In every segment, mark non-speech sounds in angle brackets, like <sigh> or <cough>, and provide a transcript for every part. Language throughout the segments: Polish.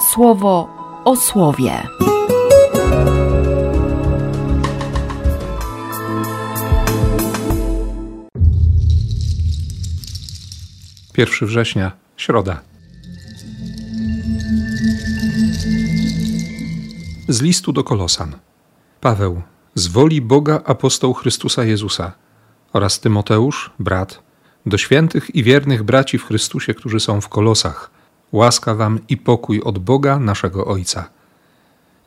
słowo o słowie. Pierwszy września, środa. Z listu do Kolosan. Paweł, z woli Boga apostoł Chrystusa Jezusa oraz Tymoteusz, brat, do świętych i wiernych braci w Chrystusie, którzy są w Kolosach. Łaska wam i pokój od Boga naszego Ojca.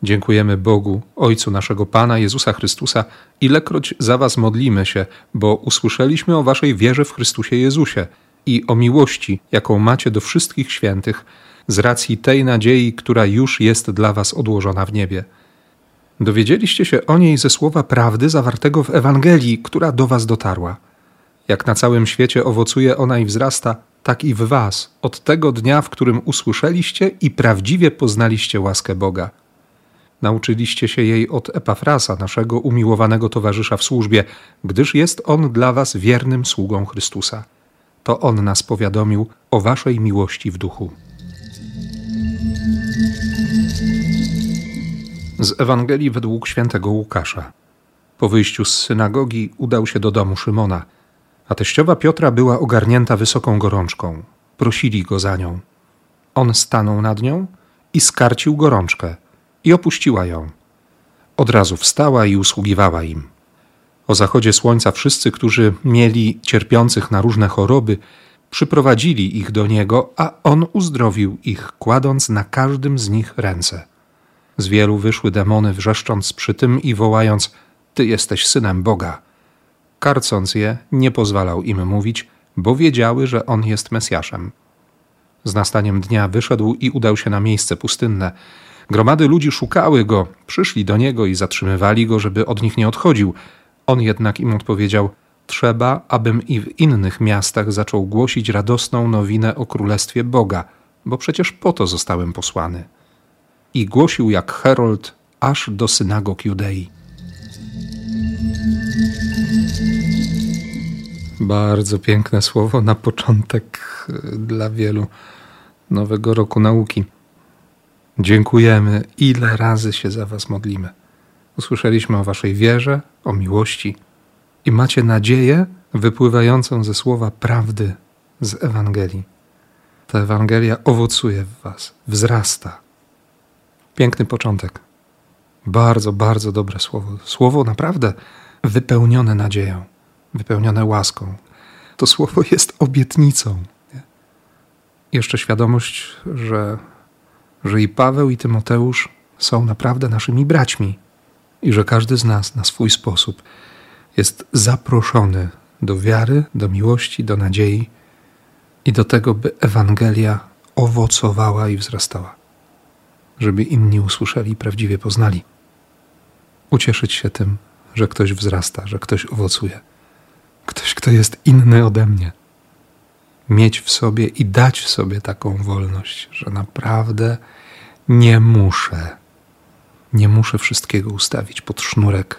Dziękujemy Bogu, Ojcu naszego Pana Jezusa Chrystusa, ilekroć za was modlimy się, bo usłyszeliśmy o waszej wierze w Chrystusie Jezusie i o miłości, jaką macie do wszystkich świętych, z racji tej nadziei, która już jest dla was odłożona w niebie. Dowiedzieliście się o niej ze słowa prawdy zawartego w Ewangelii, która do was dotarła. Jak na całym świecie owocuje ona i wzrasta, tak i w was, od tego dnia, w którym usłyszeliście i prawdziwie poznaliście łaskę Boga. Nauczyliście się jej od Epafrasa, naszego umiłowanego towarzysza w służbie, gdyż jest on dla was wiernym sługą Chrystusa. To on nas powiadomił o waszej miłości w duchu. Z Ewangelii według świętego Łukasza. Po wyjściu z synagogi udał się do domu Szymona, a teściowa Piotra była ogarnięta wysoką gorączką. Prosili go za nią. On stanął nad nią i skarcił gorączkę i opuściła ją. Od razu wstała i usługiwała im. O zachodzie słońca wszyscy, którzy mieli cierpiących na różne choroby, przyprowadzili ich do niego, a on uzdrowił ich, kładąc na każdym z nich ręce. Z wielu wyszły demony, wrzeszcząc przy tym i wołając: Ty jesteś synem Boga. Karcąc je, nie pozwalał im mówić, bo wiedziały, że on jest Mesjaszem. Z nastaniem dnia wyszedł i udał się na miejsce pustynne. Gromady ludzi szukały go, przyszli do niego i zatrzymywali go, żeby od nich nie odchodził. On jednak im odpowiedział: Trzeba, abym i w innych miastach zaczął głosić radosną nowinę o królestwie Boga, bo przecież po to zostałem posłany i głosił jak herold aż do synagog Judei. Bardzo piękne słowo na początek e, dla wielu nowego roku nauki. Dziękujemy, ile razy się za Was modlimy. Usłyszeliśmy o Waszej wierze, o miłości i macie nadzieję wypływającą ze słowa prawdy z Ewangelii. Ta Ewangelia owocuje w Was, wzrasta, Piękny początek. Bardzo, bardzo dobre słowo. Słowo naprawdę wypełnione nadzieją, wypełnione łaską. To słowo <laughs> jest obietnicą. Nie? Jeszcze świadomość, że, że i Paweł, i Tymoteusz są naprawdę naszymi braćmi i że każdy z nas na swój sposób jest zaproszony do wiary, do miłości, do nadziei i do tego, by Ewangelia owocowała i wzrastała żeby inni usłyszeli i prawdziwie poznali. Ucieszyć się tym, że ktoś wzrasta, że ktoś owocuje, ktoś, kto jest inny ode mnie. Mieć w sobie i dać w sobie taką wolność, że naprawdę nie muszę, nie muszę wszystkiego ustawić pod sznurek,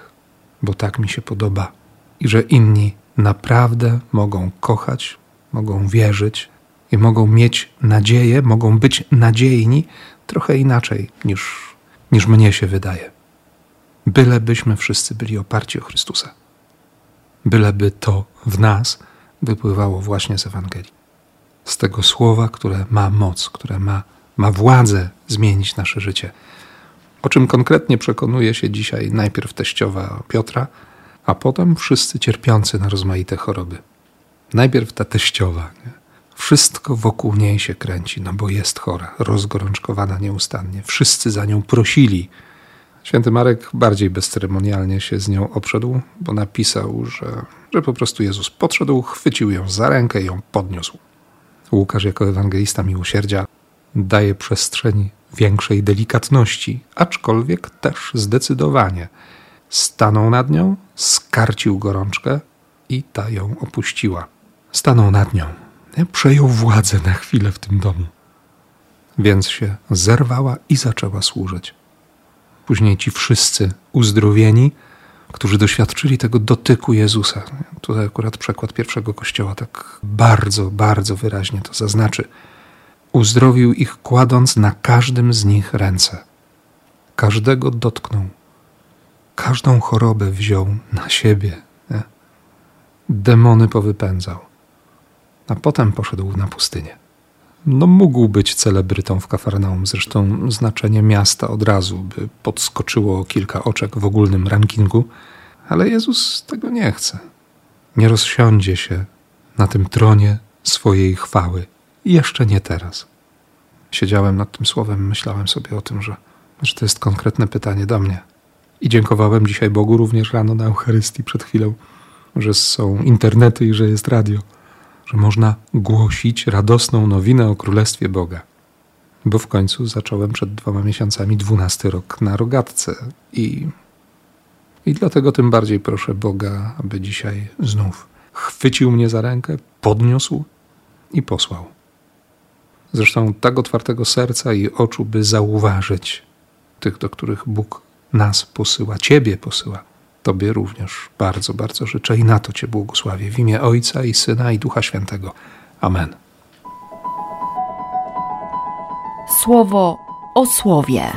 bo tak mi się podoba, i że inni naprawdę mogą kochać, mogą wierzyć i mogą mieć nadzieję, mogą być nadziejni trochę inaczej niż, niż mnie się wydaje. Byleby wszyscy byli oparci o Chrystusa. Byleby to w nas wypływało właśnie z Ewangelii. Z tego słowa, które ma moc, które ma, ma władzę zmienić nasze życie. O czym konkretnie przekonuje się dzisiaj najpierw teściowa Piotra, a potem wszyscy cierpiący na rozmaite choroby. Najpierw ta teściowa. Nie? Wszystko wokół niej się kręci, no bo jest chora, rozgorączkowana nieustannie. Wszyscy za nią prosili. Święty Marek bardziej bezceremonialnie się z nią obszedł, bo napisał, że, że po prostu Jezus podszedł, chwycił ją za rękę i ją podniósł. Łukasz, jako ewangelista miłosierdzia, daje przestrzeń większej delikatności, aczkolwiek też zdecydowanie. Stanął nad nią, skarcił gorączkę i ta ją opuściła. Stanął nad nią, przejął władzę na chwilę w tym domu. Więc się zerwała i zaczęła służyć. Później ci wszyscy uzdrowieni, którzy doświadczyli tego dotyku Jezusa. Tutaj akurat przekład pierwszego kościoła tak bardzo, bardzo wyraźnie to zaznaczy. uzdrowił ich, kładąc na każdym z nich ręce. Każdego dotknął, każdą chorobę wziął na siebie. Nie? Demony powypędzał, a potem poszedł na pustynię. No, mógł być celebrytą w Kafarnaum, zresztą znaczenie miasta od razu by podskoczyło kilka oczek w ogólnym rankingu, ale Jezus tego nie chce. Nie rozsiądzie się na tym tronie swojej chwały. Jeszcze nie teraz. Siedziałem nad tym słowem, myślałem sobie o tym, że, że to jest konkretne pytanie do mnie. I dziękowałem dzisiaj Bogu również rano na Eucharystii przed chwilą, że są internety i że jest radio, że można głosić radosną nowinę o Królestwie Boga. Bo w końcu zacząłem przed dwoma miesiącami dwunasty rok na rogatce i, i dlatego tym bardziej proszę Boga, aby dzisiaj znów chwycił mnie za rękę, podniósł i posłał. Zresztą tak otwartego serca i oczu, by zauważyć tych, do których Bóg nas posyła, Ciebie posyła. Tobie również bardzo, bardzo życzę i na to Cię błogosławię w imię Ojca i Syna i Ducha Świętego. Amen. Słowo o słowie.